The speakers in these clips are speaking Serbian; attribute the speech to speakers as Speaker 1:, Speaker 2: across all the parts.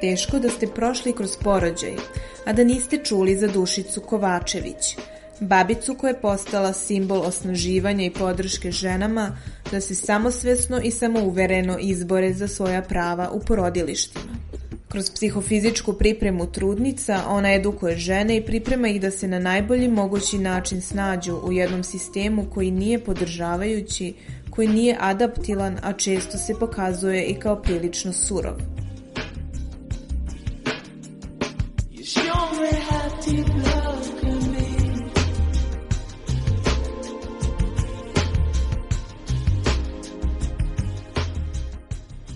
Speaker 1: Teško da ste prošli kroz porođaj, a da niste čuli za Dušicu Kovačević, babicu koja je postala simbol osnaživanja i podrške ženama da se samosvesno i samouvereno izbore za svoja prava u porodilištima. Kroz psihofizičku pripremu trudnica ona edukuje žene i priprema ih da se na najbolji mogući način snađu u jednom sistemu koji nije podržavajući, koji nije adaptilan, a često se pokazuje i kao prilično surov.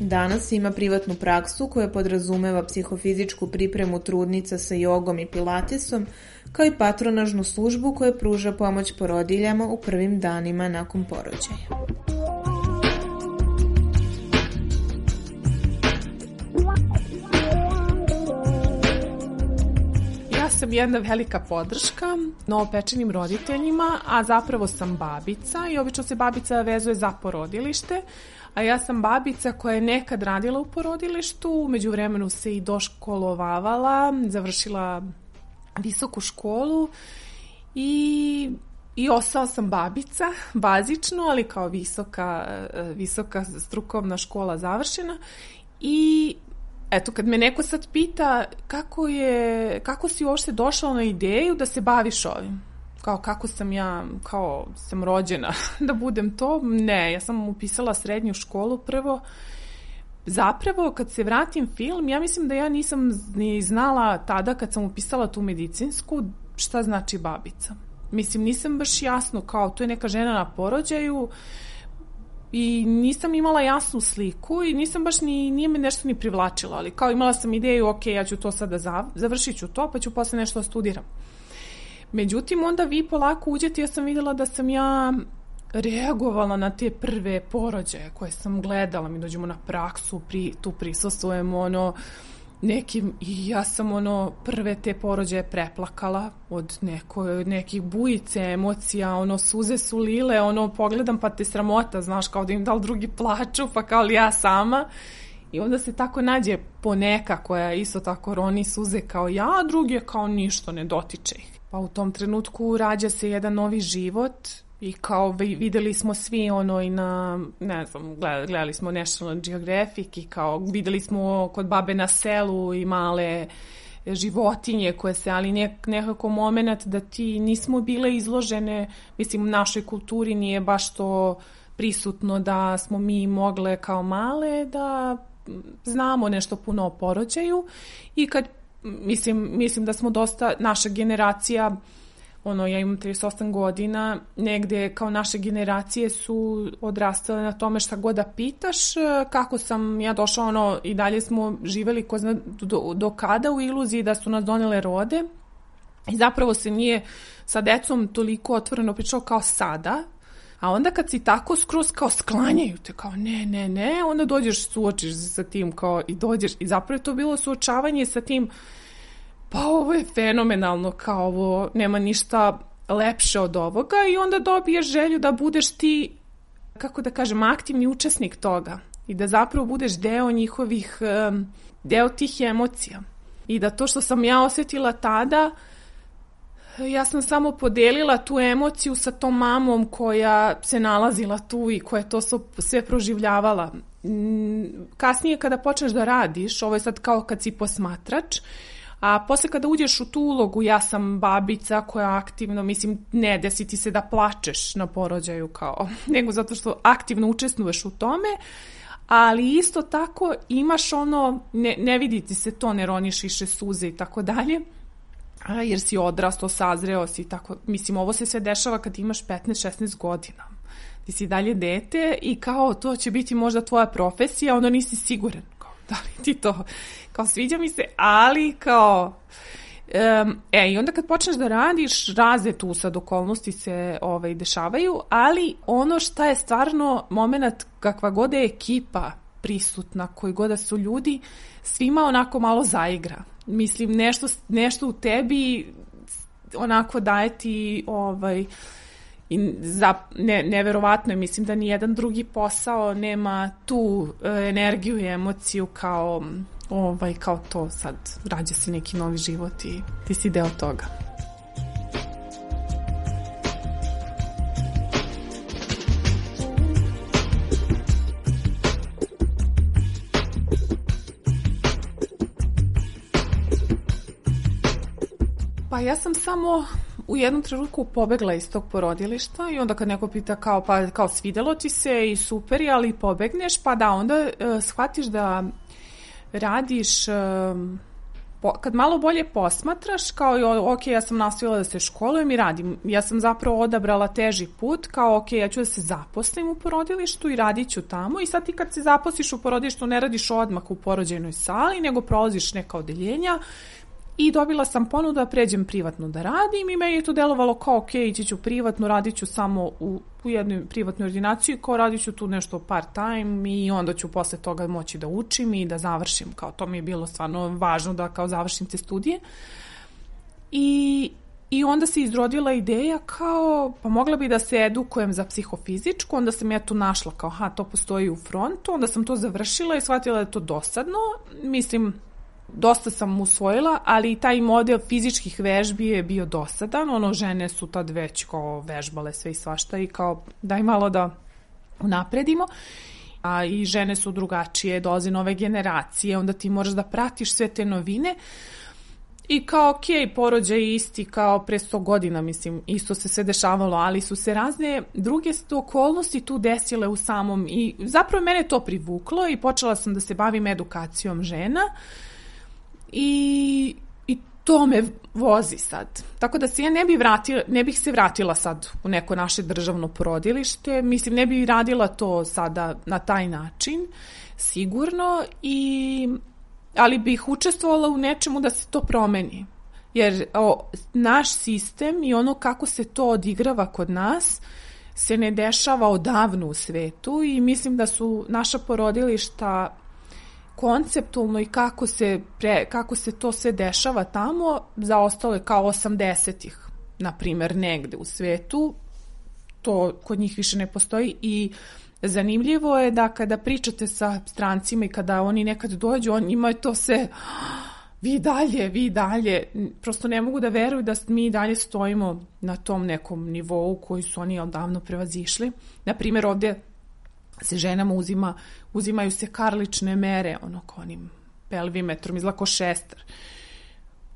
Speaker 1: Danas ima privatnu praksu koja podrazumeva psihofizičku pripremu trudnica sa jogom i pilatesom, kao i patronažnu službu koja pruža pomoć porodiljama u prvim danima nakon porođaja.
Speaker 2: sam jedna velika podrška novopečenim roditeljima, a zapravo sam babica i obično se babica vezuje za porodilište, a ja sam babica koja je nekad radila u porodilištu, umeđu vremenu se i doškolovavala, završila visoku školu i I ostala sam babica, bazično, ali kao visoka, visoka strukovna škola završena. I eto, kad me neko sad pita kako, je, kako si uopšte došla na ideju da se baviš ovim? Kao kako sam ja, kao sam rođena da budem to? Ne, ja sam upisala srednju školu prvo. Zapravo, kad se vratim film, ja mislim da ja nisam ni znala tada kad sam upisala tu medicinsku šta znači babica. Mislim, nisam baš jasno kao to je neka žena na porođaju, i nisam imala jasnu sliku i nisam baš ni, nije me nešto ni privlačilo, ali kao imala sam ideju, ok, ja ću to sada zav, završit ću to, pa ću posle nešto da studiram. Međutim, onda vi polako uđete, ja sam videla da sam ja reagovala na te prve porođaje koje sam gledala, mi dođemo na praksu, pri, tu prisustujemo, ono, nekim i ja sam ono prve te porođaje preplakala od neko, nekih bujice emocija, ono suze su lile, ono pogledam pa te sramota, znaš, kao da im dal drugi plaču, pa kao li ja sama. I onda se tako nađe poneka koja isto tako roni suze kao ja, a drugi je kao ništa ne dotiče ih. Pa u tom trenutku rađa se jedan novi život i kao videli smo svi ono i na, ne znam, gledali smo National Geographic i kao videli smo kod babe na selu i male životinje koje se, ali nek, nekako moment da ti nismo bile izložene, mislim u našoj kulturi nije baš to prisutno da smo mi mogle kao male da znamo nešto puno o porođaju i kad mislim, mislim da smo dosta, naša generacija ono, ja imam 38 godina, negde kao naše generacije su odrastale na tome šta god da pitaš, kako sam ja došla, ono, i dalje smo živeli ko zna do, do kada u iluziji da su nas donele rode. I zapravo se nije sa decom toliko otvoreno pričao kao sada, a onda kad si tako skroz kao sklanjaju te kao ne, ne, ne, onda dođeš suočiš se sa tim kao i dođeš i zapravo je to bilo suočavanje sa tim pa ovo je fenomenalno, kao ovo nema ništa lepše od ovoga i onda dobiješ želju da budeš ti, kako da kažem, aktivni učesnik toga i da zapravo budeš deo njihovih, deo tih emocija. I da to što sam ja osetila tada, Ja sam samo podelila tu emociju sa tom mamom koja se nalazila tu i koja je to sve proživljavala. Mm, kasnije kada počneš da radiš, ovo je sad kao kad si posmatrač, a posle kada uđeš u tu ulogu, ja sam babica koja aktivno, mislim, ne desi ti se da plačeš na porođaju kao, nego zato što aktivno učestvuješ u tome, ali isto tako imaš ono, ne, ne vidi ti se to, ne roniš više suze i tako dalje, a, jer si odrasto, sazreo si tako, mislim, ovo se sve dešava kad imaš 15-16 godina. Ti si dalje dete i kao to će biti možda tvoja profesija, onda nisi siguran kao, da li ti to, kao sviđa mi se, ali kao, Um, e, i onda kad počneš da radiš, razne tu sad okolnosti se ovaj, dešavaju, ali ono šta je stvarno moment kakva god je ekipa prisutna, koji god da su ljudi, svima onako malo zaigra mislim, nešto, nešto u tebi onako daje ti ovaj, i za, ne, neverovatno je, mislim da ni jedan drugi posao nema tu e, energiju i emociju kao ovaj, kao to sad rađa se neki novi život i ti si deo toga. Pa ja sam samo u jednom trenutku pobegla iz tog porodilišta i onda kad neko pita kao pa kao svidelo ti se i super je, ali pobegneš, pa da onda uh, shvatiš da radiš uh, po, kad malo bolje posmatraš, kao i ok, ja sam nastavila da se školujem i radim. Ja sam zapravo odabrala teži put, kao ok, ja ću da se zaposlim u porodilištu i radit ću tamo i sad ti kad se zaposliš u porodilištu ne radiš odmah u porođajnoj sali, nego prolaziš neka odeljenja, I dobila sam ponudu da pređem privatno da radim i meni je to delovalo kao ok, ići ću privatno, radit ću samo u, u jednoj privatnoj ordinaciji, kao radit ću tu nešto part time i onda ću posle toga moći da učim i da završim, kao to mi je bilo stvarno važno da kao završim te studije. I, I onda se izrodila ideja kao, pa mogla bi da se edukujem za psihofizičku, onda sam ja tu našla kao, ha, to postoji u frontu, onda sam to završila i shvatila da je to dosadno. Mislim, dosta sam usvojila, ali i taj model fizičkih vežbi je bio dosadan, ono žene su tad već kao vežbale sve i svašta i kao daj malo da unapredimo. A i žene su drugačije, dolaze nove generacije, onda ti moraš da pratiš sve te novine. I kao ok, porođaj isti kao pre 100 godina, mislim, isto se sve dešavalo, ali su se razne druge okolnosti tu desile u samom i zapravo mene to privuklo i počela sam da se bavim edukacijom žena, uh, i, i to me vozi sad. Tako da se ja ne, bi vratila, ne bih se vratila sad u neko naše državno porodilište, mislim ne bih radila to sada na taj način, sigurno, i, ali bih učestvovala u nečemu da se to promeni. Jer o, naš sistem i ono kako se to odigrava kod nas se ne dešava odavno u svetu i mislim da su naša porodilišta konceptualno i kako se, pre, kako se to sve dešava tamo, zaostalo je kao 80-ih, na primer, negde u svetu, to kod njih više ne postoji i zanimljivo je da kada pričate sa strancima i kada oni nekad dođu, on imaju to sve vi dalje, vi dalje, prosto ne mogu da veruju da mi dalje stojimo na tom nekom nivou koji su oni odavno prevazišli. Na primjer, ovde se ženama uzima, uzimaju se karlične mere, ono kao onim pelvimetrom, izlako šestar.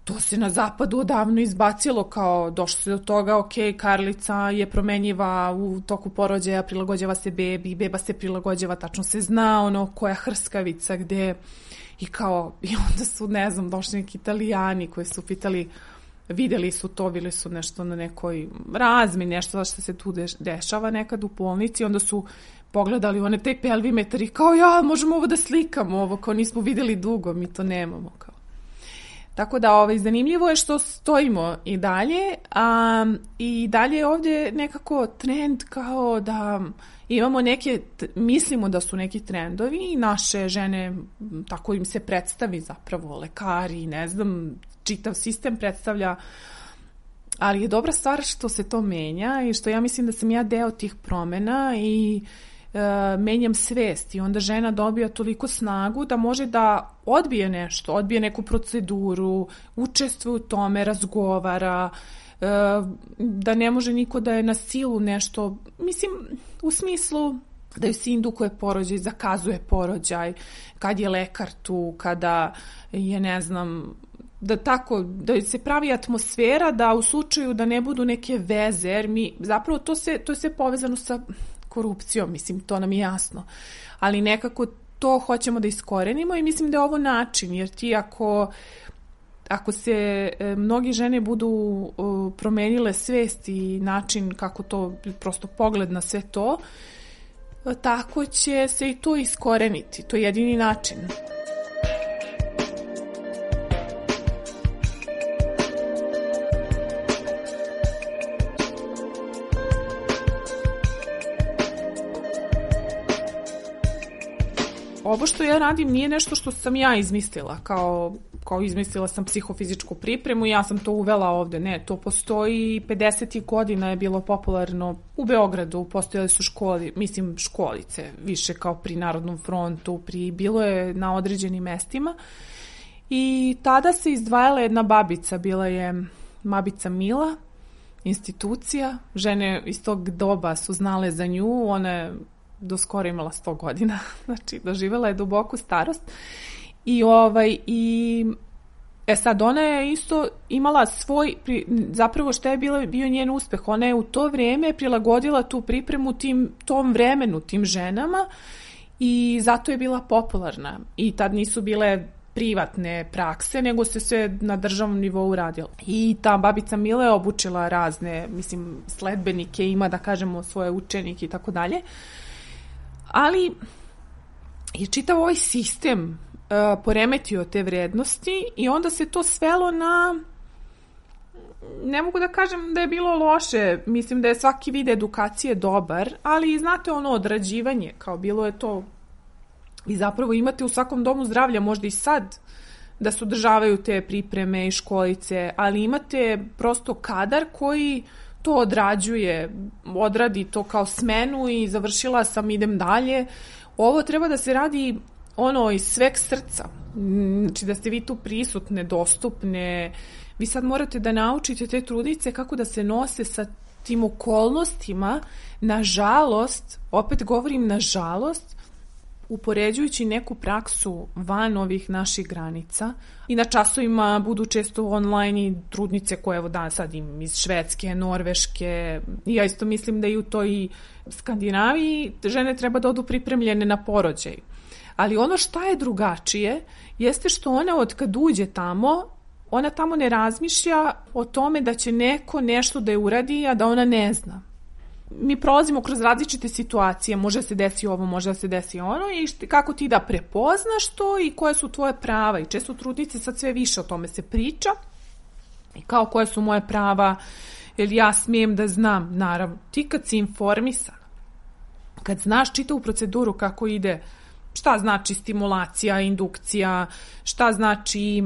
Speaker 2: To se na zapadu odavno izbacilo kao došlo se do toga, ok, karlica je promenjiva u toku porođaja, prilagođava se bebi, beba se prilagođava, tačno se zna ono koja hrskavica gde i kao, i onda su, ne znam, došli neki italijani koji su pitali, videli su to, bili su nešto na nekoj razmi, nešto što se tu dešava nekad u bolnici, onda su pogledali one te pelvimetar i kao ja, možemo ovo da slikamo, ovo kao nismo videli dugo, mi to nemamo kao. Tako da ovaj, zanimljivo je što stojimo i dalje a, i dalje je ovdje nekako trend kao da imamo neke, mislimo da su neki trendovi i naše žene, tako im se predstavi zapravo, lekari, ne znam, čitav sistem predstavlja ali je dobra stvar što se to menja i što ja mislim da sam ja deo tih promena i uh, e, menjam svest i onda žena dobija toliko snagu da može da odbije nešto, odbije neku proceduru, učestvuje u tome, razgovara, da ne može niko da je na silu nešto, mislim, u smislu da ju se indukuje porođaj, zakazuje porođaj, kad je lekar tu, kada je, ne znam, da tako, da se pravi atmosfera da u slučaju da ne budu neke veze, jer mi, zapravo to se, to sve povezano sa korupcijom, mislim, to nam je jasno. Ali nekako to hoćemo da iskorenimo i mislim da je ovo način, jer ti ako ako se e, mnogi žene budu e, promenile svest i način kako to, prosto pogled na sve to, e, tako će se i to iskoreniti. To je jedini način. Ovo što ja radim nije nešto što sam ja izmislila, kao, kao izmislila sam psihofizičku pripremu i ja sam to uvela ovde. Ne, to postoji 50. godina je bilo popularno u Beogradu, postojale su školi, mislim školice, više kao pri Narodnom frontu, pri, bilo je na određenim mestima. I tada se izdvajala jedna babica, bila je babica Mila, institucija, žene iz tog doba su znale za nju, ona je do skoro imala 100 godina, znači doživela je duboku starost i ovaj i E sad, ona je isto imala svoj, zapravo šta je bilo, bio njen uspeh, ona je u to vreme prilagodila tu pripremu tim, tom vremenu, tim ženama i zato je bila popularna. I tad nisu bile privatne prakse, nego se sve na državnom nivou radilo. I ta babica Mila je obučila razne, mislim, sledbenike, ima da kažemo svoje učenike i tako dalje ali je čitav ovaj sistem uh, poremetio te vrednosti i onda se to svelo na ne mogu da kažem da je bilo loše, mislim da je svaki vid edukacije dobar, ali znate ono odrađivanje, kao bilo je to i zapravo imate u svakom domu zdravlja možda i sad da se održavaju te pripreme i školice, ali imate prosto kadar koji uh, to odrađuje, odradi to kao smenu i završila sam, idem dalje. Ovo treba da se radi ono iz sveg srca. Znači da ste vi tu prisutne, dostupne. Vi sad morate da naučite te trudice kako da se nose sa tim okolnostima. Nažalost, opet govorim nažalost, upoređujući neku praksu van ovih naših granica i na časovima budu često online i trudnice koje evo danas sad im iz Švedske, Norveške i ja isto mislim da i u toj Skandinaviji žene treba da odu pripremljene na porođaj. Ali ono šta je drugačije jeste što ona od kad uđe tamo ona tamo ne razmišlja o tome da će neko nešto da je uradi, a da ona ne zna mi prolazimo kroz različite situacije, može da se desi ovo, može da se desi ono i kako ti da prepoznaš to i koje su tvoje prava? I često trudnice sad sve više o tome se priča. I kao koje su moje prava, jer ja smijem da znam, naravno, ti kad si informisan, kad znaš čitavu proceduru kako ide, šta znači stimulacija, indukcija, šta znači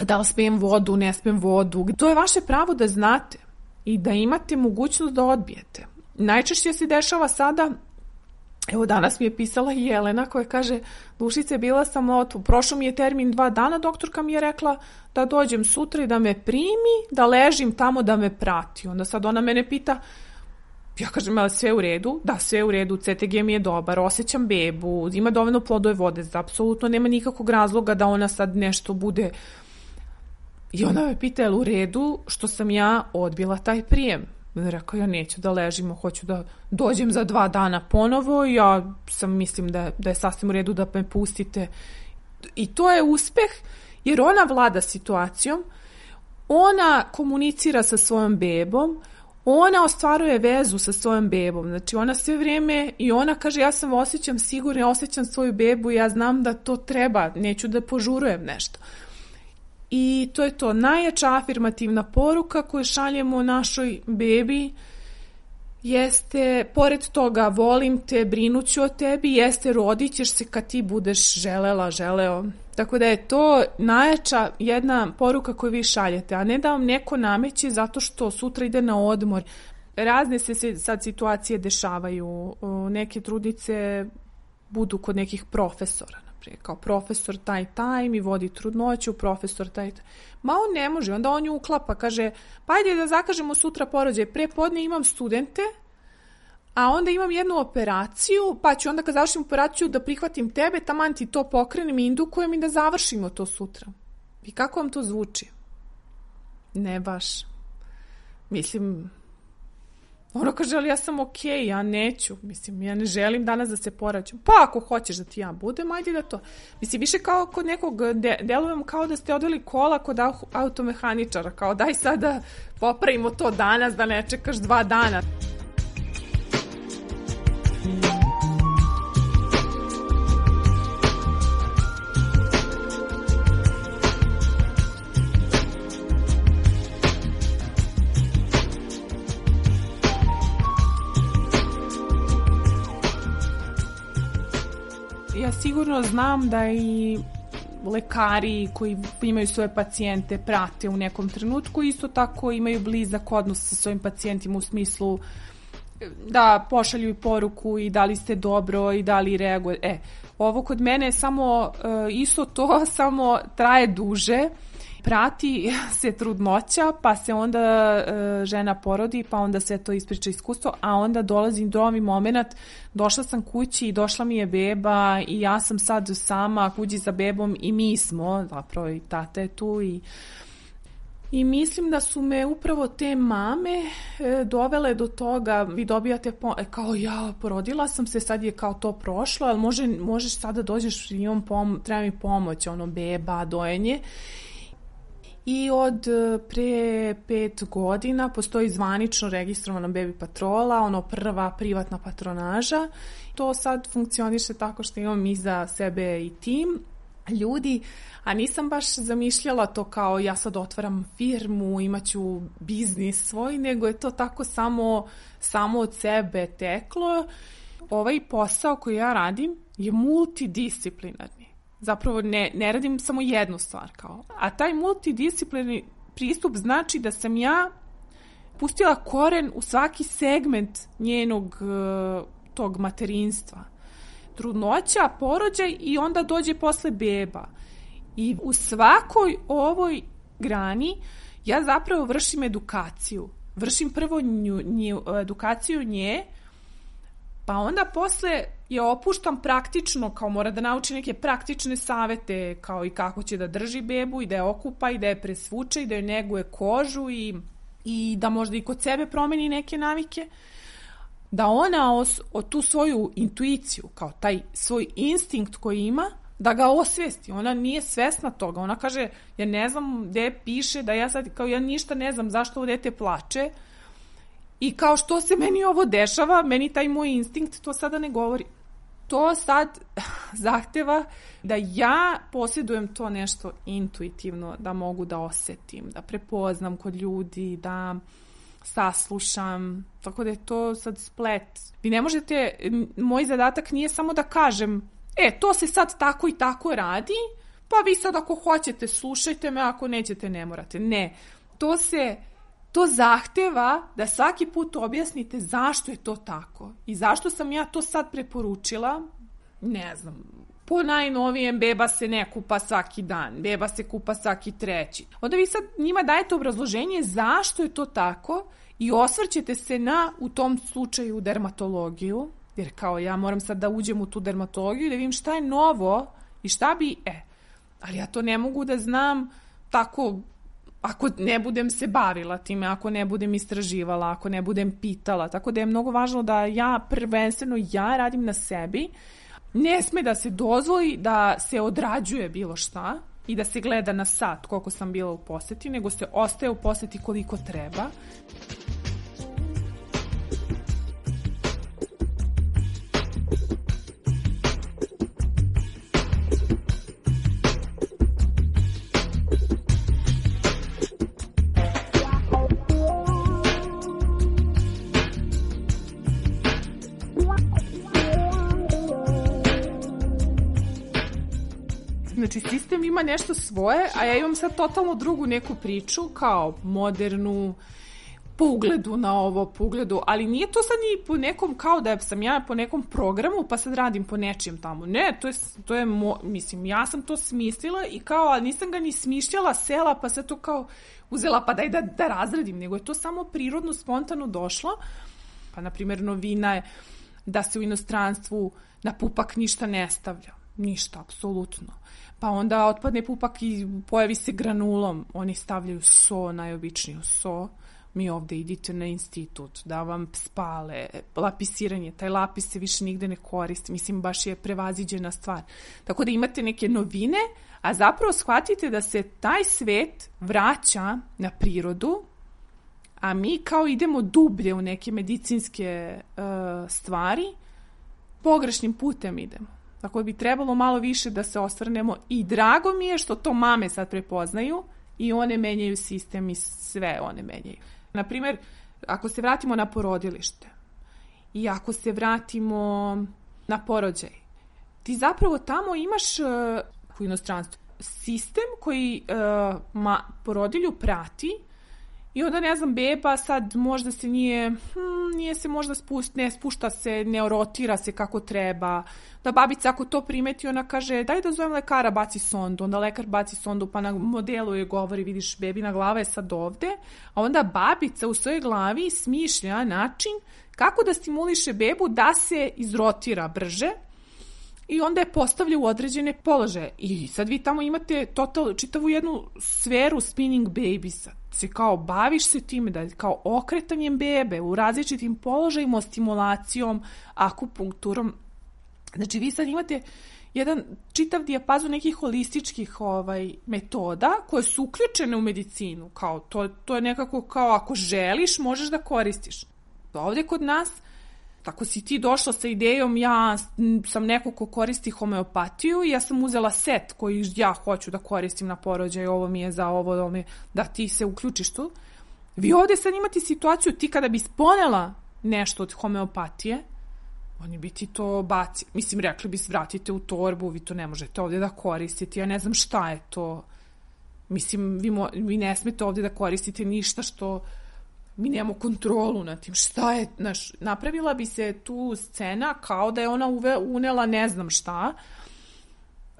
Speaker 2: da li smijem vodu, ne smijem vodu, to je vaše pravo da znate i da imate mogućnost da odbijete. Najčešće se dešava sada Evo danas mi je pisala Jelena koja kaže Dušice, bila sam od, prošlo mi je termin dva dana, doktorka mi je rekla da dođem sutra i da me primi, da ležim tamo da me prati. Onda sad ona mene pita, ja kažem, ali sve u redu? Da, sve u redu, CTG mi je dobar, osjećam bebu, ima dovoljno plodove vode, apsolutno nema nikakvog razloga da ona sad nešto bude I ona me pita, je u redu što sam ja odbila taj prijem? Rekao, ja neću da ležimo, hoću da dođem za dva dana ponovo, ja sam mislim da, da je sasvim u redu da me pustite. I to je uspeh, jer ona vlada situacijom, ona komunicira sa svojom bebom, ona ostvaruje vezu sa svojom bebom, znači ona sve vrijeme i ona kaže ja sam osjećam sigurno, ja osjećam svoju bebu ja znam da to treba, neću da požurujem nešto. I to je to najjača afirmativna poruka koju šaljemo našoj bebi jeste, pored toga volim te, brinuću o tebi, jeste rodit ćeš se kad ti budeš želela, želeo. Tako da je to najjača jedna poruka koju vi šaljete, a ne da vam neko nameće zato što sutra ide na odmor. Razne se sad situacije dešavaju. Neke trudnice budu kod nekih profesora, Pre, kao profesor taj taj mi vodi trudnoću, profesor taj taj. Ma on ne može, onda on ju uklapa, kaže, pa ajde da zakažemo sutra porođaj, pre podne imam studente, a onda imam jednu operaciju, pa ću onda kad završim operaciju da prihvatim tebe, taman ti to pokrenem i indukujem i da završimo to sutra. I kako vam to zvuči? Ne baš. Mislim, ono kaže, ali ja sam okej, okay, ja neću. Mislim, ja ne želim danas da se porađam. Pa ako hoćeš da ti ja budem, ajde da to. Mislim, više kao kod nekog, de, delujem kao da ste odeli kola kod automehaničara, kao daj sad da popravimo to danas, da ne čekaš dva dana. Sigurno znam da i lekari koji imaju svoje pacijente prate u nekom trenutku, isto tako imaju blizak odnos sa svojim pacijentima u smislu da pošalju poruku i da li ste dobro i da li reaguje. E, ovo kod mene je samo e, isto to, samo traje duže prati se trudnoća, pa se onda e, žena porodi, pa onda sve to ispriča iskustvo, a onda dolazi do ovi moment, došla sam kući i došla mi je beba i ja sam sad sama kući za bebom i mi smo, zapravo i tata je tu i I mislim da su me upravo te mame e, dovele do toga, vi dobijate po, e, kao ja porodila sam se, sad je kao to prošlo, ali može, možeš sada da dođeš, imam pom, treba mi pomoć, ono beba, dojenje i od e, pre pet godina postoji zvanično registrovana baby patrola, ono prva privatna patronaža. To sad funkcioniše tako što imam iza sebe i tim ljudi, a nisam baš zamišljala to kao ja sad otvaram firmu, imaću biznis svoj, nego je to tako samo, samo od sebe teklo. Ovaj posao koji ja radim je multidisciplinarni zapravo ne, ne radim samo jednu stvar kao. A taj multidisciplinarni pristup znači da sam ja pustila koren u svaki segment njenog uh, tog materinstva. Trudnoća, porođaj i onda dođe posle beba. I u svakoj ovoj grani ja zapravo vršim edukaciju. Vršim prvo nju, nju, edukaciju nje, pa onda posle je opuštam praktično, kao mora da nauči neke praktične savete, kao i kako će da drži bebu i da je okupa i da je presvuče i da je neguje kožu i, i da možda i kod sebe promeni neke navike, da ona os, o tu svoju intuiciju, kao taj svoj instinkt koji ima, da ga osvesti. Ona nije svesna toga. Ona kaže, ja ne znam gde piše da ja sad, kao ja ništa ne znam zašto ovo dete plače, I kao što se meni ovo dešava, meni taj moj instinkt to sada ne govori to sad zahteva da ja posjedujem to nešto intuitivno, da mogu da osetim, da prepoznam kod ljudi, da saslušam, tako da je to sad splet. Vi ne možete, moj zadatak nije samo da kažem, e, to se sad tako i tako radi, pa vi sad ako hoćete slušajte me, ako nećete ne morate. Ne, to se to zahteva da svaki put objasnite zašto je to tako i zašto sam ja to sad preporučila, ne znam, po najnovijem beba se ne kupa svaki dan, beba se kupa svaki treći. Onda vi sad njima dajete obrazloženje zašto je to tako i osvrćete se na, u tom slučaju, dermatologiju, jer kao ja moram sad da uđem u tu dermatologiju i da vidim šta je novo i šta bi, e, ali ja to ne mogu da znam tako ako ne budem se bavila time, ako ne budem istraživala, ako ne budem pitala. Tako da je mnogo važno da ja prvenstveno ja radim na sebi. Ne sme da se dozvoli da se odrađuje bilo šta i da se gleda na sat koliko sam bila u poseti, nego se ostaje u poseti koliko treba. Ima nešto svoje, a ja imam sad totalno drugu neku priču, kao modernu, po ugledu na ovo, po ugledu, ali nije to sad ni po nekom, kao da sam ja po nekom programu, pa sad radim po nečijem tamo. Ne, to je, to je mo, mislim, ja sam to smislila i kao, ali nisam ga ni smišljala, sela, pa sad to kao uzela, pa daj da, da razradim, nego je to samo prirodno, spontano došlo. Pa, na primjer, novina je da se u inostranstvu na pupak ništa ne stavlja. Ništa, apsolutno. Pa onda otpadne pupak i pojavi se granulom. Oni stavljaju so, najobičniju so mi ovde idite na institut, da vam spale, lapisiranje, taj lapis se više nigde ne koristi, mislim baš je prevaziđena stvar. Tako da imate neke novine, a zapravo shvatite da se taj svet vraća na prirodu, a mi kao idemo dublje u neke medicinske uh, stvari, pogrešnim putem idemo. Tako da bi trebalo malo više da se osvrnemo i drago mi je što to mame sad prepoznaju i one menjaju sistem i sve one menjaju. Na primer, ako se vratimo na porodilište i ako se vratimo na porođaj, ti zapravo tamo imaš uh, u inostranstvu sistem koji uh, ma, porodilju prati I onda, ne znam, beba sad možda se nije, hm, nije se možda spust, ne spušta se, ne rotira se kako treba. Da babica ako to primeti, ona kaže, daj da zovem lekara, baci sondu. Onda lekar baci sondu, pa na modelu je govori, vidiš, bebina glava je sad ovde. A onda babica u svojoj glavi smišlja način kako da stimuliše bebu da se izrotira brže, i onda je postavlja u određene položaje. I sad vi tamo imate total, čitavu jednu sferu spinning babiesa. Se kao baviš se time, da kao okretanjem bebe u različitim položajima, stimulacijom, akupunkturom. Znači vi sad imate jedan čitav dijapazon nekih holističkih ovaj metoda koje su uključene u medicinu. Kao to, to je nekako kao ako želiš možeš da koristiš. Ovde kod nas Tako si ti došla sa idejom, ja sam neko ko koristi homeopatiju i ja sam uzela set koji ja hoću da koristim na porođaj, ovo mi je za ovo, ovo mi je, da ti se uključiš tu. Vi ovde sad imate situaciju, ti kada bi sponela nešto od homeopatije, oni bi ti to baci. Mislim, rekli bi vratite u torbu, vi to ne možete ovde da koristite, ja ne znam šta je to. Mislim, vi, mo, vi ne smete ovde da koristite ništa što mi nemamo kontrolu nad tim. Šta je, naš, napravila bi se tu scena kao da je ona uve, unela ne znam šta,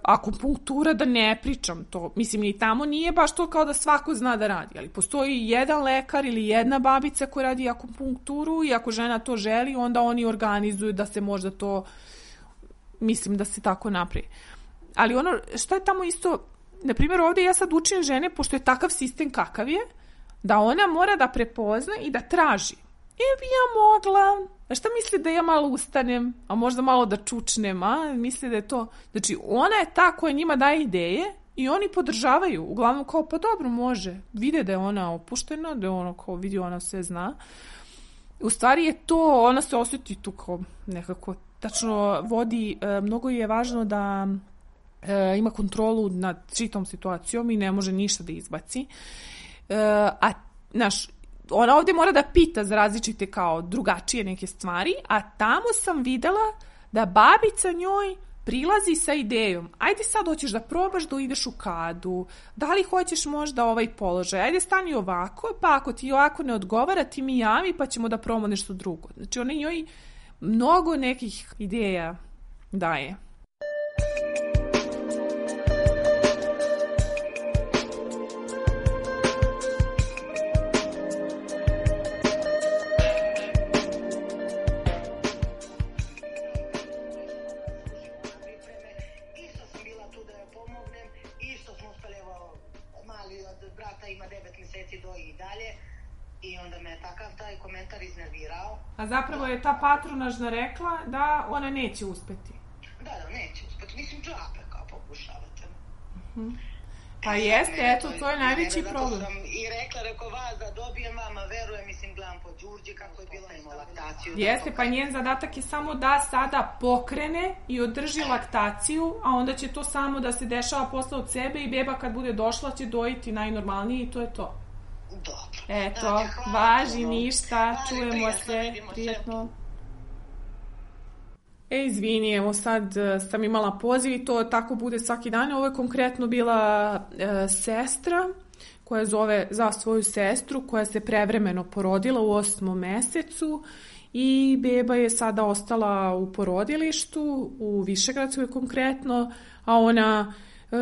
Speaker 2: akupunktura da ne pričam to. Mislim, ni tamo nije baš to kao da svako zna da radi, ali postoji jedan lekar ili jedna babica koja radi akupunkturu i ako žena to želi, onda oni organizuju da se možda to, mislim da se tako napravi. Ali ono, šta je tamo isto, na primjer ovde ja sad učim žene, pošto je takav sistem kakav je, da ona mora da prepozna i da traži. E bi ja mogla, a šta misli da ja malo ustanem, a možda malo da čučnem, a misli da je to... Znači, ona je ta koja njima daje ideje i oni podržavaju. Uglavnom kao, pa dobro, može. Vide da je ona opuštena, da je ono kao vidi, ona sve zna. U stvari je to, ona se osjeti tu kao nekako tačno vodi, e, mnogo je važno da e, ima kontrolu nad čitom situacijom i ne može ništa da izbaci. E, a, naš, ona ovde mora da pita za različite kao drugačije neke stvari, a tamo sam videla da babica njoj prilazi sa idejom, ajde sad hoćeš da probaš da ideš u kadu, da li hoćeš možda ovaj položaj, ajde stani ovako, pa ako ti ovako ne odgovara, ti mi javi pa ćemo da probamo nešto drugo. Znači ona njoj mnogo nekih ideja daje. Zapravo je ta patronažna rekla da ona neće uspeti.
Speaker 3: Da, da, neće uspeti. Mislim, džabe kao pokušavate.
Speaker 2: Uh -huh. Pa e, jeste, eto, to je najveći problem.
Speaker 3: sam i rekla, rekao vas da dobijem mama, verujem, mislim, gledam po Đurđi kako je bilo imao laktaciju.
Speaker 2: Jeste, pa njen zadatak je samo da sada pokrene i održi laktaciju, a onda će to samo da se dešava posle od sebe i beba kad bude došla će dojiti najnormalnije i to je to. Eto,
Speaker 3: hvala
Speaker 2: važi
Speaker 3: puno.
Speaker 2: ništa, čujemo
Speaker 3: prijatno,
Speaker 2: se, prijetno. E, izvini, evo sad e, sam imala poziv i to tako bude svaki dan. Ovo je konkretno bila e, sestra koja zove za svoju sestru koja se prevremeno porodila u osmom mesecu i beba je sada ostala u porodilištu, u Višegradskoj konkretno, a ona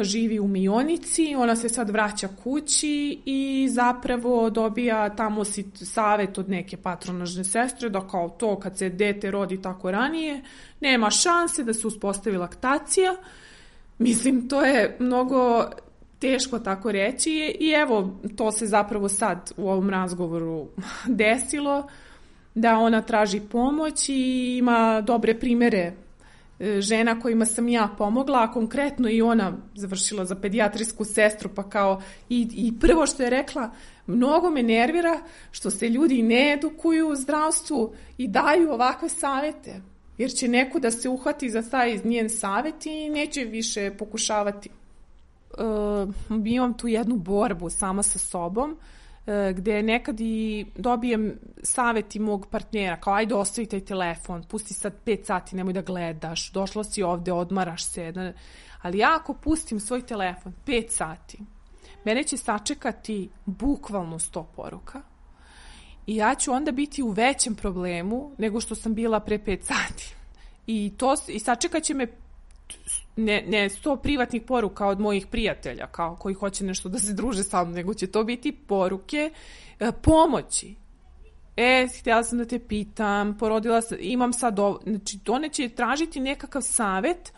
Speaker 2: živi u Mionici, ona se sad vraća kući i zapravo dobija tamo savet od neke patronažne sestre da kao to kad se dete rodi tako ranije, nema šanse da se uspostavi laktacija. Mislim, to je mnogo teško tako reći i evo, to se zapravo sad u ovom razgovoru desilo da ona traži pomoć i ima dobre primere e, žena kojima sam ja pomogla, a konkretno i ona završila za pedijatrijsku sestru, pa kao i, i prvo što je rekla, mnogo me nervira što se ljudi ne edukuju u zdravstvu i daju ovakve savete, jer će neko da se uhvati za taj njen savet i neće više pokušavati. E, imam tu jednu borbu sama sa sobom, E, gde nekad i dobijem saveti mog partnera, kao ajde ostavi taj telefon, pusti sad 5 sati, nemoj da gledaš, došla si ovde, odmaraš se. Ali ja ako pustim svoj telefon 5 sati, mene će sačekati bukvalno 100 poruka i ja ću onda biti u većem problemu nego što sam bila pre 5 sati. I, to, i sačekat će me ne, ne sto privatnih poruka od mojih prijatelja kao koji hoće nešto da se druže sa mnom, nego će to biti poruke e, pomoći. E, htjela sam da te pitam, porodila sam, imam sad ovo, znači one će tražiti nekakav savet,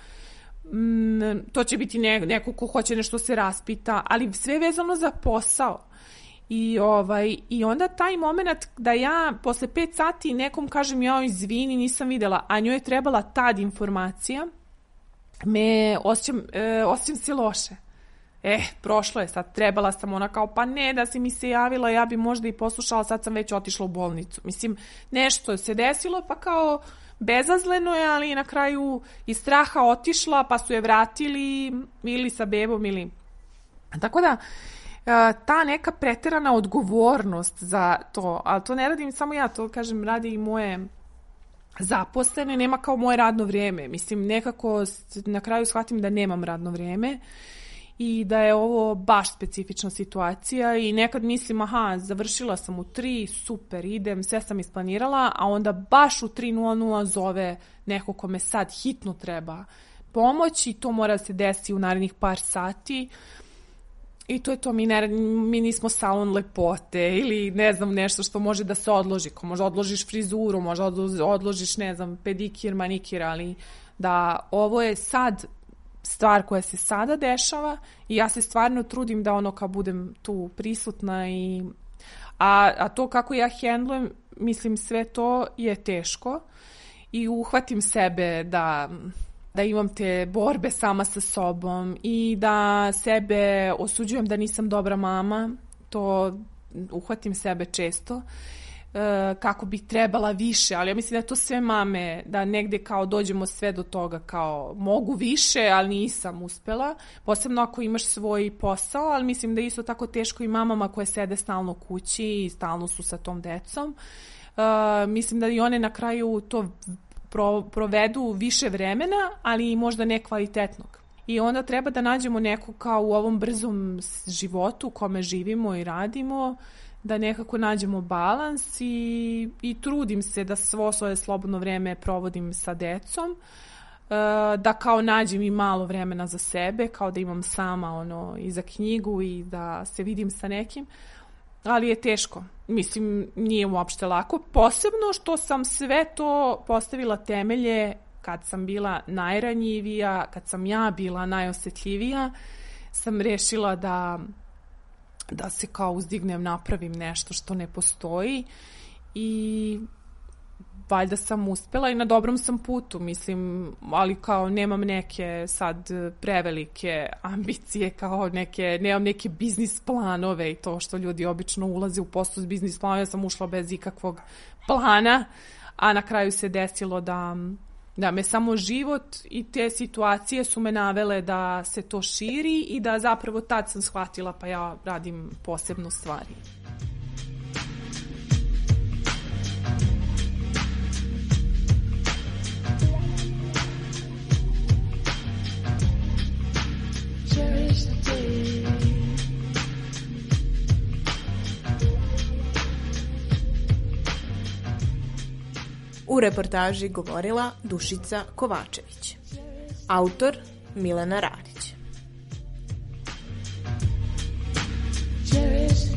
Speaker 2: mm, to će biti ne, neko ko hoće nešto se raspita, ali sve vezano za posao. I, ovaj, I onda taj moment da ja posle 5 sati nekom kažem ja izvini nisam videla, a njoj je trebala tad informacija, me osjećam, e, osjećam se loše. E, prošlo je sad, trebala sam ona kao, pa ne, da si mi se javila, ja bi možda i poslušala, sad sam već otišla u bolnicu. Mislim, nešto se desilo, pa kao bezazleno je, ali na kraju iz straha otišla, pa su je vratili ili sa bebom ili... Tako da, e, ta neka preterana odgovornost za to, ali to ne radim samo ja, to kažem, radi i moje zaposlene, nema kao moje radno vrijeme. Mislim, nekako na kraju shvatim da nemam radno vrijeme i da je ovo baš specifična situacija i nekad mislim, aha, završila sam u 3, super, idem, sve sam isplanirala, a onda baš u 3.00 zove neko kome sad hitno treba pomoć i to mora da se desi u narednih par sati. I to je to, mi, ne, mi nismo salon lepote ili ne znam nešto što može da se odloži, ko može odložiš frizuru, može odložiš ne znam pedikir, manikir, ali da ovo je sad stvar koja se sada dešava i ja se stvarno trudim da ono kao budem tu prisutna i a, a to kako ja hendlujem, mislim sve to je teško i uhvatim sebe da da imam te borbe sama sa sobom i da sebe osuđujem da nisam dobra mama, to uhvatim sebe često e, kako bih trebala više, ali ja mislim da to sve mame, da negde kao dođemo sve do toga kao mogu više, ali nisam uspela, posebno ako imaš svoj posao, ali mislim da je isto tako teško i mamama koje sede stalno kući i stalno su sa tom decom. Uh, mislim da i one na kraju to pro, provedu više vremena, ali i možda nekvalitetnog. I onda treba da nađemo neko kao u ovom brzom životu u kome živimo i radimo, da nekako nađemo balans i, i trudim se da svo svoje slobodno vreme provodim sa decom, e, da kao nađem i malo vremena za sebe, kao da imam sama ono i za knjigu i da se vidim sa nekim, ali je teško. Mislim, nije uopšte lako. Posebno što sam sve to postavila temelje kad sam bila najranjivija, kad sam ja bila najosetljivija, sam rešila da da se kao uzdignem, napravim nešto što ne postoji i valjda sam uspela i na dobrom sam putu, mislim, ali kao nemam neke sad prevelike ambicije, kao neke, nemam neke biznis planove i to što ljudi obično ulaze u posao s biznis planom, ja sam ušla bez ikakvog plana, a na kraju se desilo da da me samo život i te situacije su me navele da se to širi i da zapravo tad sam shvatila pa ja radim posebnu stvari.
Speaker 1: U reportaži govorila Dušica Kovačević. Autor Milena Radić. Cherish